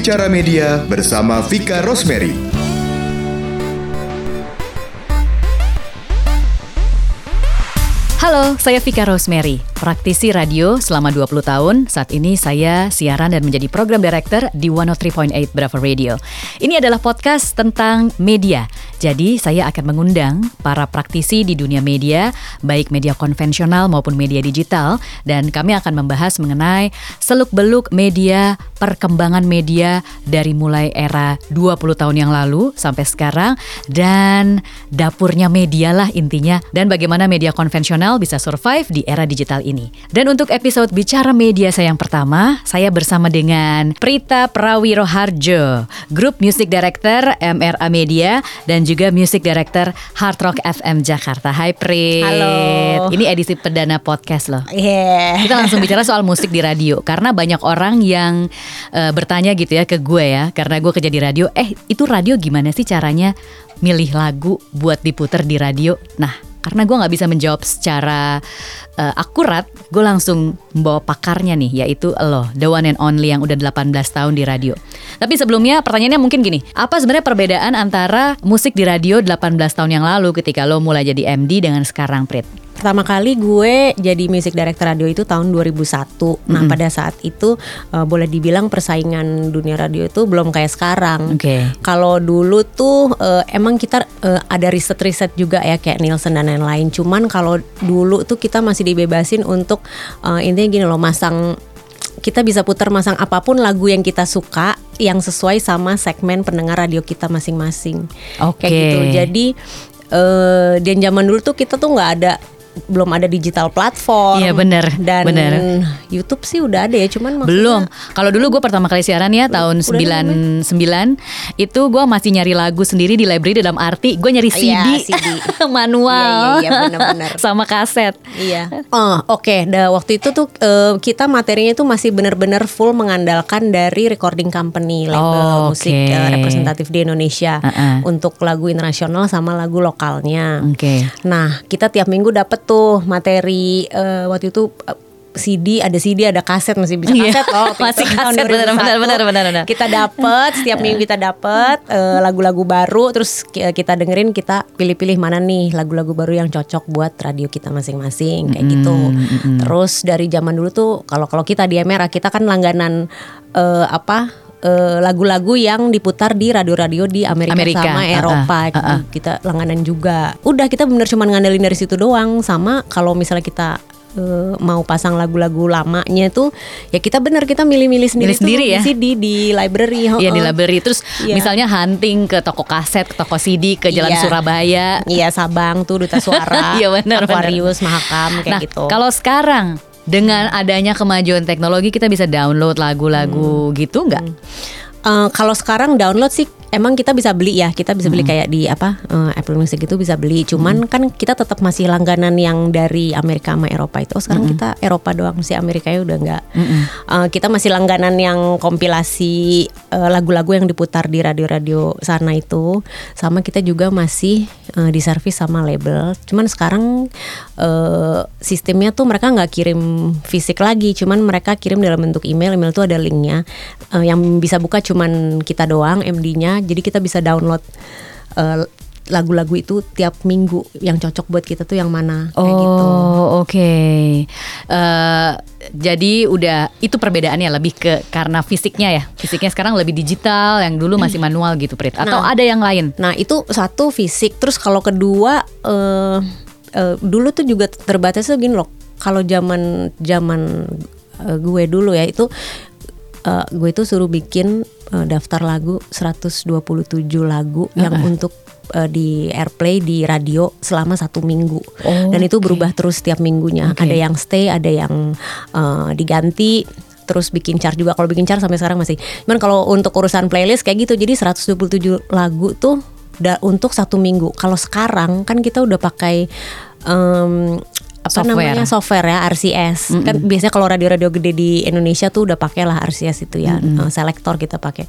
Bicara Media bersama Vika Rosemary. Halo, saya Vika Rosemary, praktisi radio selama 20 tahun. Saat ini saya siaran dan menjadi program director di 103.8 Bravo Radio. Ini adalah podcast tentang media. Jadi saya akan mengundang para praktisi di dunia media, baik media konvensional maupun media digital, dan kami akan membahas mengenai seluk-beluk media, perkembangan media dari mulai era 20 tahun yang lalu sampai sekarang, dan dapurnya media lah intinya, dan bagaimana media konvensional bisa survive di era digital ini. Dan untuk episode Bicara Media saya yang pertama, saya bersama dengan Prita Prawiro Harjo, Group Music Director MRA Media, dan juga Music Director Hard Rock FM Jakarta. Hai Prit. Halo. Ini edisi perdana podcast loh. Iya. Kita langsung bicara soal musik di radio karena banyak orang yang eh, bertanya gitu ya ke gue ya karena gue kerja di radio. Eh itu radio gimana sih caranya milih lagu buat diputer di radio? Nah karena gue nggak bisa menjawab secara uh, akurat, gue langsung membawa pakarnya nih, yaitu lo, the one and only yang udah 18 tahun di radio. Tapi sebelumnya pertanyaannya mungkin gini, apa sebenarnya perbedaan antara musik di radio 18 tahun yang lalu ketika lo mulai jadi MD dengan sekarang, Prit? Pertama kali gue jadi music director radio itu tahun 2001. Nah, pada saat itu uh, boleh dibilang persaingan dunia radio itu belum kayak sekarang. Oke. Kalau dulu tuh uh, emang kita uh, ada riset-riset juga ya kayak Nielsen dan lain-lain. Cuman kalau dulu tuh kita masih dibebasin untuk uh, intinya gini loh, masang kita bisa putar masang apa pun lagu yang kita suka yang sesuai sama segmen pendengar radio kita masing-masing. Oke. Kayak gitu. Jadi eh dan zaman dulu tuh kita tuh nggak ada belum ada digital platform. Iya, bener, Dan bener. YouTube sih udah ada ya, cuman maksudnya- Belum. Kalau dulu gue pertama kali siaran ya tahun Udah 99 itu gue masih nyari lagu sendiri di library dalam arti gue nyari CD, Iya, CD. manual Iya, iya, iya, bener-bener. sama kaset. Iya. Oh, oke. Dah waktu itu tuh eh, kita materinya tuh masih benar-benar full mengandalkan dari recording company Oh, label musik eh, representatif di Indonesia Uh-uh. untuk lagu internasional sama lagu lokalnya. Oke. Nah, kita tiap minggu dapet tuh materi eh, waktu itu eh, CD ada CD ada kaset masih bisa Iya, kaset loh masih kaset, benar, 2001. benar, benar, benar, benar. kita dapet setiap minggu kita dapet eh, lagu-lagu baru terus ki- kita dengerin kita pilih-pilih mana nih lagu-lagu baru yang cocok buat radio kita masing-masing kayak gitu terus dari zaman dulu tuh kalau kalau kita di Emera kita kan langganan eh, apa eh, lagu-lagu yang diputar di radio-radio di Amerika, Amerika, sama uh-uh, Eropa uh-uh. kita langganan juga udah kita bener cuma ngandelin dari situ doang sama kalau misalnya kita eh, mau pasang lagu-lagu lamanya tuh ya kita bener kita milih-milih sendiri, Milih sendiri tuh ya? di CD di library Iya di library terus Iya. misalnya hunting ke toko kaset, ke toko CD, ke Jalan Iya. Surabaya. Iya Sabang tuh Duta Suara, Iya, benar, Aquarius, Mahakam kayak nah, gitu. kalau sekarang dengan adanya kemajuan teknologi kita bisa download lagu-lagu gitu nggak? Eh, kalau sekarang download sih emang kita bisa beli ya, kita bisa beli kayak di apa eh, Apple Music itu bisa beli. Cuman kan kita tetap masih langganan yang dari Amerika sama Eropa itu. Oh, sekarang kita Eropa doang sih Amerika udah nggak. Eh, kita masih langganan yang kompilasi lagu-lagu yang diputar di radio-radio sana itu. Sama kita juga masih eh, diservis sama label. Cuman sekarang eh, sistemnya tuh mereka nggak kirim fisik lagi, cuman mereka kirim dalam bentuk email. Email tuh ada linknya eh, yang bisa buka cuman kita doang MD-nya. Jadi kita bisa download eh, lagu-lagu itu tiap minggu yang cocok buat kita tuh yang mana kayak gitu. Oh oke. Eh, jadi udah itu perbedaannya lebih ke karena fisiknya ya. Fisiknya sekarang lebih digital, yang dulu masih manual gitu, Prit. Atau Nah. ada yang lain? Nah itu satu fisik, terus kalau kedua eh eh, dulu tuh juga terbatas tuh gini loh. Kalau zaman zaman gue dulu ya itu eh, gue itu suruh bikin eh, daftar lagu 127 lagu yang untuk eh, di airplay di radio selama satu minggu Oh, dan itu oke. berubah terus tiap minggunya. Oke. Ada yang stay, ada yang eh, diganti terus bikin chart juga kalau bikin chart sampai sekarang masih. Cuman kalau untuk urusan playlist kayak gitu jadi 127 lagu tuh da- untuk satu minggu. Kalau sekarang kan kita udah pakai em, apa Software. namanya software ya RCS kan biasanya kalau radio-radio gede di Indonesia tuh udah pakai lah RCS itu ya Eh, selektor kita pakai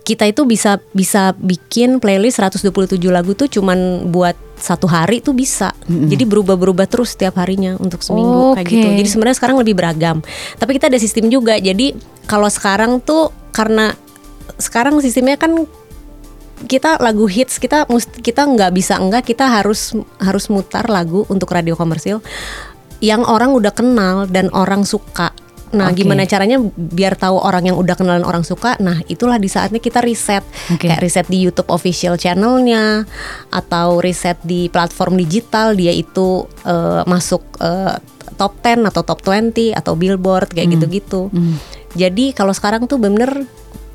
kita itu bisa bisa bikin playlist 127 lagu tuh cuman buat satu hari tuh bisa. Jadi berubah-berubah terus setiap harinya untuk seminggu kayak Oke. gitu. Jadi sebenarnya sekarang lebih beragam. Tapi kita ada sistem juga. Jadi kalau sekarang tuh karena sekarang sistemnya kan kita lagu hits kita must- kita nggak bisa enggak kita harus harus mutar lagu untuk radio komersil yang orang udah kenal dan orang suka. Nah, Oke. gimana caranya biar tahu orang yang udah kenal dan orang suka? Nah, itulah di saatnya kita riset, Oke. kayak riset di YouTube official channelnya atau riset di platform digital dia itu eh, masuk eh, top 10 atau top 20 atau billboard kayak gitu-gitu. Jadi kalau sekarang tuh bener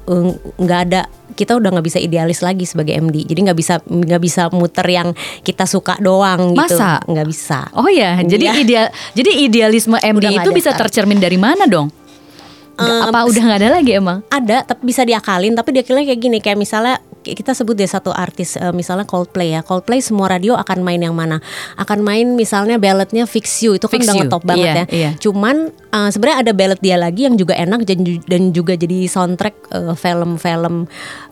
eh, nggak ada kita udah nggak bisa idealis lagi sebagai MD. Jadi nggak bisa nggak bisa muter yang kita suka doang gitu. Masa? Nggak bisa. Oh ya, jadi Iya. ideal, jadi idealisme MD Udah itu bisa sekarang. tercermin dari mana dong? Nggak- Em, apa udah nggak ada lagi emang? ada tapi bisa diakalin tapi diakalin kayak gini kayak misalnya kita sebut deh satu artis eh, misalnya Coldplay ya. Coldplay semua radio akan main yang mana? Akan main misalnya balladnya Fix You itu kan Fix udah ngetop banget iya, ya. iya. cuman eh, sebenarnya ada ballad dia lagi yang juga enak dan, ju- dan juga jadi soundtrack eh, film-film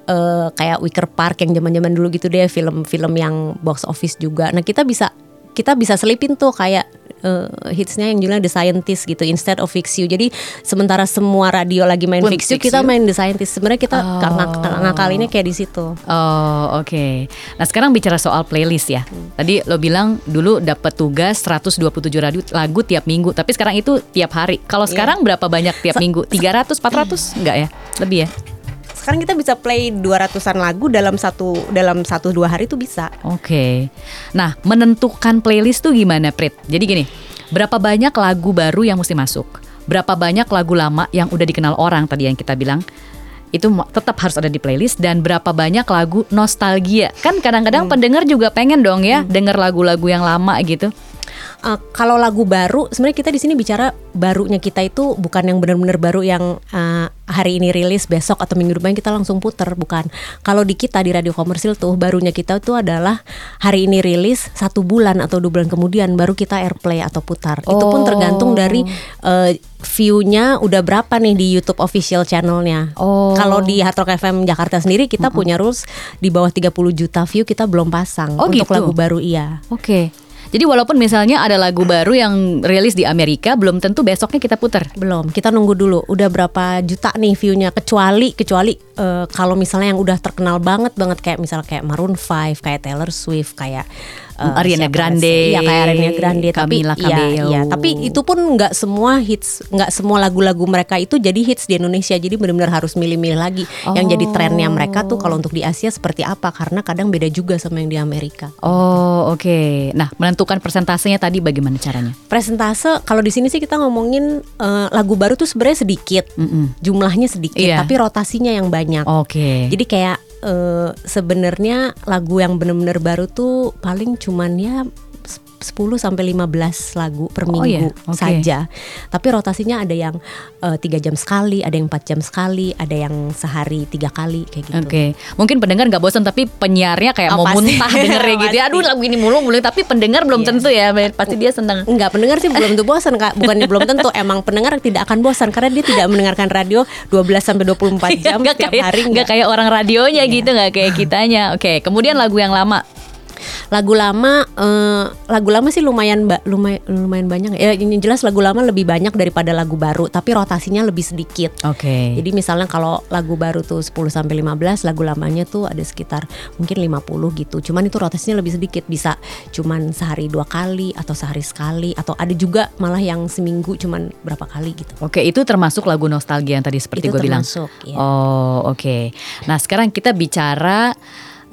eh, kayak Wicker Park yang zaman-zaman dulu gitu deh film-film yang box office juga. Nah kita bisa kita bisa selipin tuh kayak eh, hitsnya yang judulnya The Scientist gitu instead of Fix You jadi sementara semua radio lagi main Pun Fix You Fix kita You. main The Scientist sebenarnya kita Oh. ngak- ngakalinnya kayak di situ Oh oke. Nah sekarang bicara soal playlist ya. Tadi lo bilang dulu dapat tugas 127 radio lagu tiap minggu, tapi sekarang itu tiap hari. Kalau sekarang berapa banyak tiap minggu? 300, 400? Enggak ya? Lebih ya? Sekarang kita bisa play 200-an lagu dalam satu dalam satu dua hari tuh bisa Oke. Nah, menentukan playlist tuh gimana, Prit? Jadi gini, berapa banyak lagu baru yang mesti masuk? Berapa banyak lagu lama yang udah dikenal orang tadi yang kita bilang? Itu tetap harus ada di playlist dan berapa banyak lagu nostalgia? Kan kadang-kadang pendengar juga pengen dong ya denger lagu-lagu yang lama gitu. Uh, kalau lagu baru sebenarnya kita di sini bicara barunya kita itu bukan yang benar-benar baru yang uh, hari ini rilis besok atau minggu depan kita langsung puter bukan kalau di kita di radio komersil tuh barunya kita itu adalah hari ini rilis satu bulan atau dua bulan kemudian baru kita airplay atau putar itu pun Oh. tergantung dari uh, view-nya udah berapa nih di YouTube official channelnya Oh. kalau di Hard Rock FM Jakarta sendiri kita punya rules di bawah 30 juta view kita belum pasang Oh, untuk gitu? lagu baru iya Oke. Jadi walaupun misalnya ada lagu baru yang rilis di Amerika, belum tentu besoknya kita puter. Belum, kita nunggu dulu. Udah berapa juta nih view-nya kecuali kecuali eh, kalau misalnya yang udah terkenal banget banget kayak misalnya kayak Maroon 5, kayak Taylor Swift, kayak eh, Ariana Grande? Iya, kayak Ariana Grande tapi Camila Cabello. iya, tapi itu pun nggak semua hits, nggak semua lagu-lagu mereka itu jadi hits di Indonesia. Jadi benar-benar harus milih-milih lagi yang jadi trennya mereka tuh kalau untuk di Asia seperti apa karena kadang beda juga sama yang di Amerika. Oh, oke. Nah, menentukan persentasenya tadi bagaimana caranya? Presentase kalau di sini sih kita ngomongin eh, lagu baru tuh sebenarnya sedikit, jumlahnya sedikit, Iya. tapi rotasinya yang banyak. Oke. Jadi kayak eh, sebenarnya lagu yang bener-bener baru tuh paling cuman ya 10 sampai 15 lagu per Oh minggu iya, oke. saja. Tapi rotasinya ada yang eh, tiga jam sekali, ada yang 4 jam sekali, ada yang sehari tiga kali kayak gitu. Oke, mungkin pendengar nggak bosan tapi penyiarnya kayak Oh, mau pasti. muntah dengernya gitu ya. Aduh lagu ini mulu mulu tapi pendengar belum Iya. tentu ya. Pasti dia seneng. Enggak, pendengar sih belum tentu bosan Kak. Bukannya belum tentu, emang pendengar tidak akan bosan karena dia tidak mendengarkan radio 12 sampai 24 jam Nggak setiap kayak, hari nggak kayak orang radionya gitu nggak kayak kitanya. Oke, kemudian lagu yang lama. Lagu lama eh, lagu lama sih lumayan ba- lumayan lumayan banyak ya ini jelas lagu lama lebih banyak daripada lagu baru tapi rotasinya lebih sedikit Oke. jadi misalnya kalau lagu baru tuh 10 sampai 15 lagu lamanya tuh ada sekitar mungkin 50 gitu cuman itu rotasinya lebih sedikit bisa cuman sehari dua kali atau sehari sekali atau ada juga malah yang seminggu cuman berapa kali gitu Oke, itu termasuk lagu nostalgia yang tadi seperti Itu gue bilang. iya. Oh, oke. Nah, sekarang kita bicara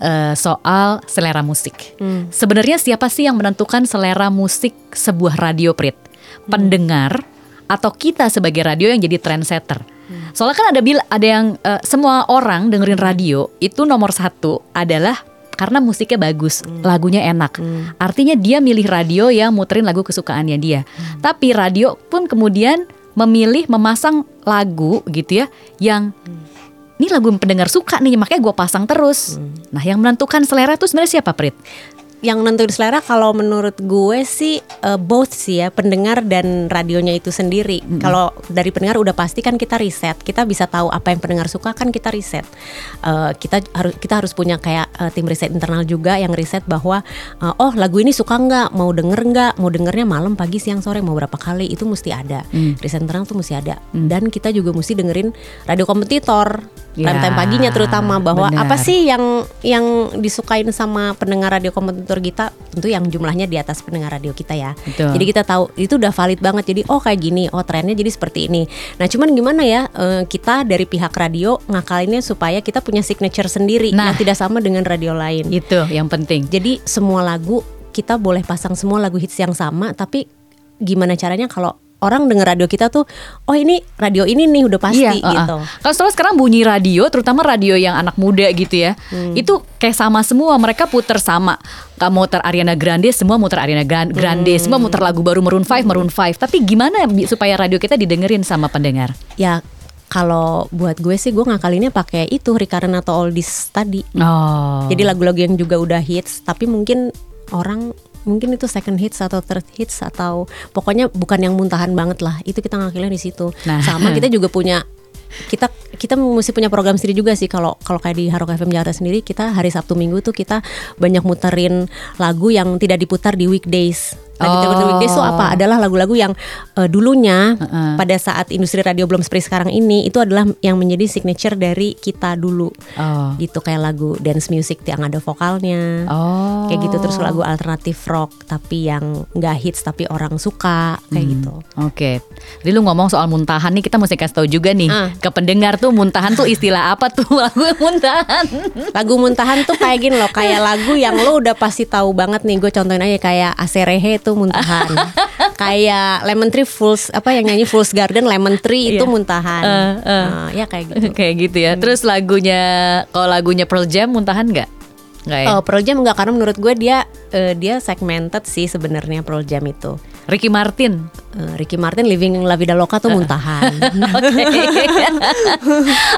eh, soal selera musik. Hmm. Sebenarnya siapa sih yang menentukan selera musik sebuah radio Prit? Hmm. Pendengar atau kita sebagai radio yang jadi trendsetter? Hmm. Soalnya kan ada bil ada yang eh, semua orang dengerin radio itu nomor satu adalah karena musiknya bagus, Hmm. lagunya enak. Artinya dia milih radio yang muterin lagu kesukaannya dia. Hmm. Tapi radio pun kemudian memilih memasang lagu gitu ya yang ini lagu yang pendengar suka nih makanya gue pasang terus. Nah yang menentukan selera tuh sebenarnya siapa Prit? yang nentuin selera kalau menurut gue sih uh, both sih ya pendengar dan radionya itu sendiri. Mm-hmm. Kalau dari pendengar udah pasti kan kita riset, kita bisa tahu apa yang pendengar suka kan kita riset. Uh, kita harus kita harus punya kayak uh, tim riset internal juga yang riset bahwa uh, oh lagu ini suka nggak, mau denger nggak, mau dengernya malam, pagi, siang, sore, mau berapa kali itu mesti ada. Mm. Riset internal tuh mesti ada. Mm. Dan kita juga mesti dengerin radio kompetitor ya, time-time paginya terutama bahwa bener. apa sih yang yang disukain sama pendengar radio kompetitor kita tentu yang jumlahnya di atas pendengar radio kita ya. Betul. Jadi kita tahu itu udah valid banget. Jadi oh kayak gini, oh trennya jadi seperti ini. Nah cuman gimana ya uh, kita dari pihak radio ngakalinnya supaya kita punya signature sendiri nah, yang tidak sama dengan radio lain. Itu yang penting. Jadi semua lagu kita boleh pasang semua lagu hits yang sama tapi gimana caranya kalau orang dengar radio kita tuh oh ini radio ini nih udah pasti iya, gitu. Uh, uh. Kalau sekarang bunyi radio terutama radio yang anak muda gitu ya. Hmm. Itu kayak sama semua mereka puter sama. Kamu muter Ariana Grande semua muter Ariana Grande, hmm. semua muter lagu baru Maroon 5 Maroon 5. Tapi gimana supaya radio kita didengerin sama pendengar? Ya kalau buat gue sih gue ngakalinnya pakai itu recurrent atau oldies tadi. Oh. Jadi lagu-lagu yang juga udah hits tapi mungkin orang mungkin itu second hits atau third hits atau pokoknya bukan yang muntahan banget lah. Itu kita ngakilnya di situ. Nah. sama kita juga punya kita kita mesti punya program sendiri juga sih. Kalau kalau kayak di Harok FM Jakarta sendiri kita hari Sabtu Minggu tuh kita banyak muterin lagu yang tidak diputar di weekdays Nah, oh. di Weekdays itu apa? Adalah lagu-lagu yang uh, dulunya uh -uh. pada saat industri radio belum seperti sekarang ini itu adalah yang menjadi signature dari kita dulu. Oh. Gitu kayak lagu dance music yang ada vokalnya. Oh. Kayak gitu terus lagu alternatif rock tapi yang nggak hits tapi orang suka kayak hmm. gitu. Oke. Okay. Jadi lu ngomong soal muntahan nih kita mesti kasih tahu juga nih uh. ke pendengar tuh muntahan tuh istilah apa tuh lagu muntahan? lagu muntahan tuh kayak gini loh, kayak lagu yang lu udah pasti tahu banget nih. Gue contohin aja kayak Aserehe tuh itu muntahan. kayak Lemon Tree Fools apa yang nyanyi Fools Garden Lemon Tree itu yeah. muntahan. Uh, uh. Uh, ya kayak gitu. kayak gitu ya. Hmm. Terus lagunya kalau lagunya Pearl Jam muntahan nggak? Nggak ya? Oh, Pearl Jam enggak karena menurut gue dia uh, dia segmented sih sebenarnya Pearl Jam itu. Ricky Martin. Uh, Ricky Martin Living La Vida Loca tuh muntahan. Oke. Oke.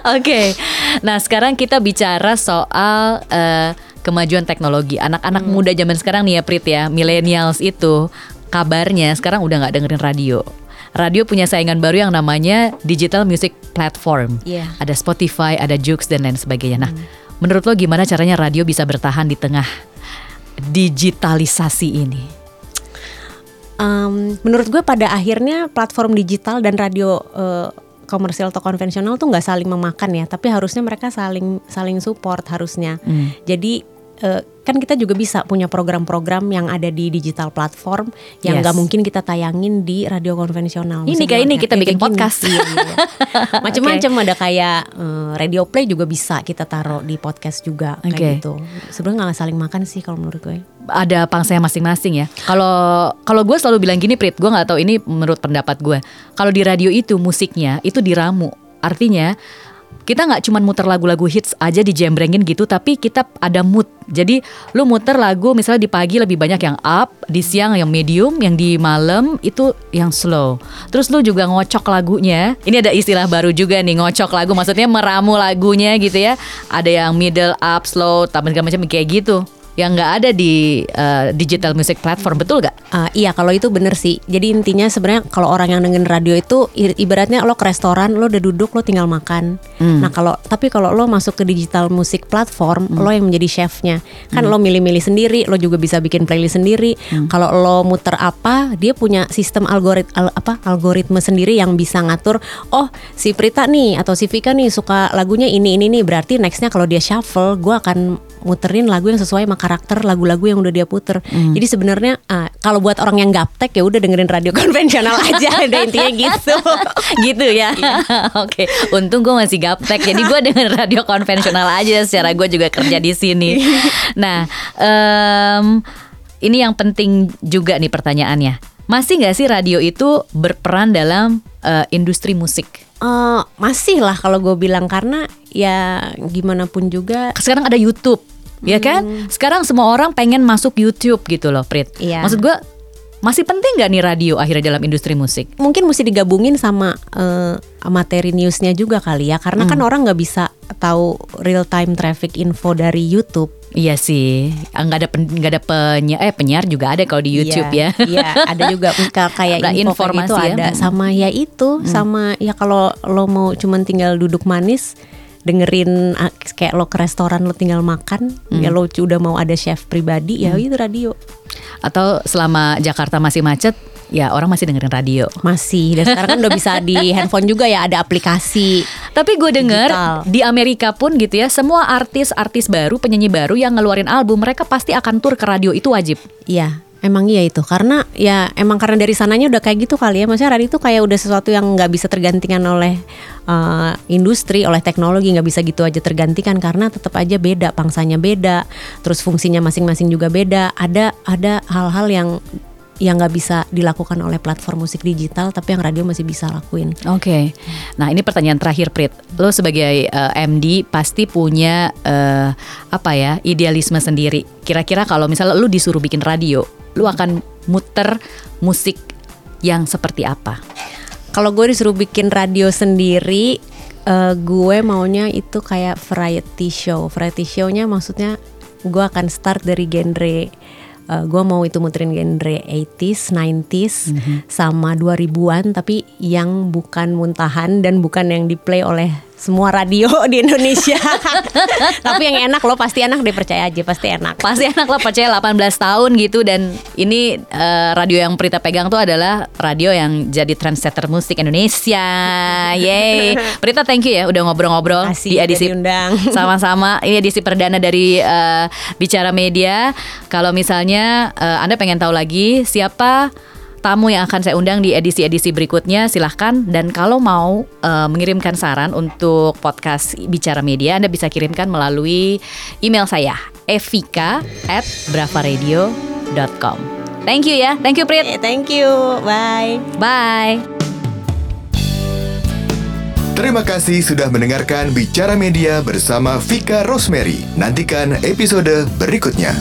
Okay. Nah, sekarang kita bicara soal uh, kemajuan teknologi. Anak-anak hmm. muda zaman sekarang nih ya Prit ya, millennials itu kabarnya sekarang udah nggak dengerin radio. Radio punya saingan baru yang namanya digital music platform. Yeah. Ada Spotify, ada Joox dan lain sebagainya. Nah, hmm. menurut lo gimana caranya radio bisa bertahan di tengah digitalisasi ini? Um, menurut gue pada akhirnya platform digital dan radio uh, komersial atau konvensional tuh nggak saling memakan ya, tapi harusnya mereka saling saling support harusnya. Hmm. Jadi uh, kan kita juga bisa punya program-program yang ada di digital platform yang nggak yes. mungkin kita tayangin di radio konvensional. Ini kayak ini kita bikin podcast. Iya, iya. Macam-macam okay. ada kayak uh, radio play juga bisa kita taruh di podcast juga okay. kayak gitu. Sebenarnya nggak saling makan sih kalau menurut gue. Ada pangsanya masing-masing ya. Kalau kalau gue selalu bilang gini, Prit, gue nggak tahu ini menurut pendapat gue. Kalau di radio itu musiknya itu diramu. Artinya kita nggak cuma muter lagu-lagu hits aja di dijembrengin gitu tapi kita ada mood. Jadi lu muter lagu misalnya di pagi lebih banyak yang up di siang yang medium yang di malam itu yang slow. Terus lu juga ngocok lagunya. Ini ada istilah baru juga nih ngocok lagu maksudnya meramu lagunya gitu ya. Ada yang middle up slow tapi macam kayak gitu yang nggak ada di uh, digital music platform betul gak? Uh, iya kalau itu bener sih. Jadi intinya sebenarnya kalau orang yang dengerin radio itu ibaratnya lo ke restoran lo udah duduk lo tinggal makan. Hmm. Nah kalau tapi kalau lo masuk ke digital music platform hmm. lo yang menjadi chefnya kan hmm. lo milih-milih sendiri lo juga bisa bikin playlist sendiri. Hmm. Kalau lo muter apa dia punya sistem algorit al, apa algoritma sendiri yang bisa ngatur. Oh si Prita nih atau si Vika nih suka lagunya ini ini nih berarti nextnya kalau dia shuffle gue akan muterin lagu yang sesuai sama karakter lagu-lagu yang udah dia puter. Hmm. Jadi sebenarnya uh, kalau buat orang yang gaptek ya udah dengerin radio konvensional aja, intinya gitu. gitu ya. Oke, okay. untung gue masih gaptek, jadi gue dengerin radio konvensional aja. Secara gue juga kerja di sini. Nah, um, ini yang penting juga nih pertanyaannya. Masih nggak sih radio itu berperan dalam uh, industri musik? Uh, masih lah kalau gue bilang karena ya gimana pun juga sekarang ada YouTube ya kan? Hmm. Sekarang semua orang pengen masuk YouTube gitu loh, Prit. Iya. Maksud gue masih penting gak nih radio akhirnya dalam industri musik? Mungkin mesti digabungin sama uh, materi newsnya juga kali ya, karena kan hmm. kan orang nggak bisa tahu real time traffic info dari YouTube Iya sih, Ah, nggak ada pen, nggak ada penyiar, eh penyiar juga ada kalau di YouTube Iya, ya. Iya, ada juga ka- kayak info gitu informasi ya. ada Hmm. sama ya itu sama ya kalau lo mau cuman tinggal duduk manis dengerin ah, kayak lo ke restoran lo tinggal makan ya Hmm. lo udah mau ada chef pribadi ya itu radio Atau selama Jakarta masih macet, ya orang masih dengerin radio. masih dan sekarang kan udah bisa di handphone juga ya ada aplikasi Tapi gue denger Digital. di Amerika pun gitu ya, semua artis-artis baru, penyanyi baru yang ngeluarin album, mereka pasti akan tur ke radio itu wajib. Iya, emang iya itu karena ya emang karena dari sananya udah kayak gitu kali ya. Maksudnya radio itu kayak udah sesuatu yang nggak bisa tergantikan oleh uh, industri, oleh teknologi nggak bisa gitu aja tergantikan karena tetap aja beda, pangsanya beda, terus fungsinya masing-masing juga beda. Ada ada hal-hal yang yang nggak bisa dilakukan oleh platform musik digital, tapi yang radio masih bisa lakuin. Oke. Nah, ini pertanyaan terakhir Prit. Lo sebagai eh, MD pasti punya eh, apa ya, idealisme sendiri. Kira-kira kalau misalnya lo disuruh bikin radio, lo akan muter musik yang seperti apa? Kalau gue disuruh bikin radio sendiri, eh, gue maunya itu kayak variety show. Variety show-nya maksudnya gue akan start dari genre eh, gue mau itu muterin genre 80s, 90s sama 2000-an tapi yang bukan muntahan dan bukan yang di play oleh semua radio di Indonesia. tapi yang enak lo pasti enak deh percaya aja pasti enak. Pasti anak lo percaya 18 tahun gitu dan ini eh, radio yang Prita pegang tuh adalah radio yang jadi trendsetter musik Indonesia. Yeay. Prita thank you ya udah ngobrol-ngobrol di edisi udah diundang. sama-sama. Ini edisi perdana dari eh, Bicara Media. Kalau misalnya eh, Anda pengen tahu lagi siapa tamu yang akan saya undang di edisi-edisi berikutnya silahkan dan kalau mau eh, mengirimkan saran untuk podcast Bicara Media Anda bisa kirimkan melalui email saya evika at bravaradio.com Thank you ya, thank you Prit, Eh, Thank you, bye. bye Terima kasih sudah mendengarkan Bicara Media bersama Vika Rosemary. Nantikan episode berikutnya.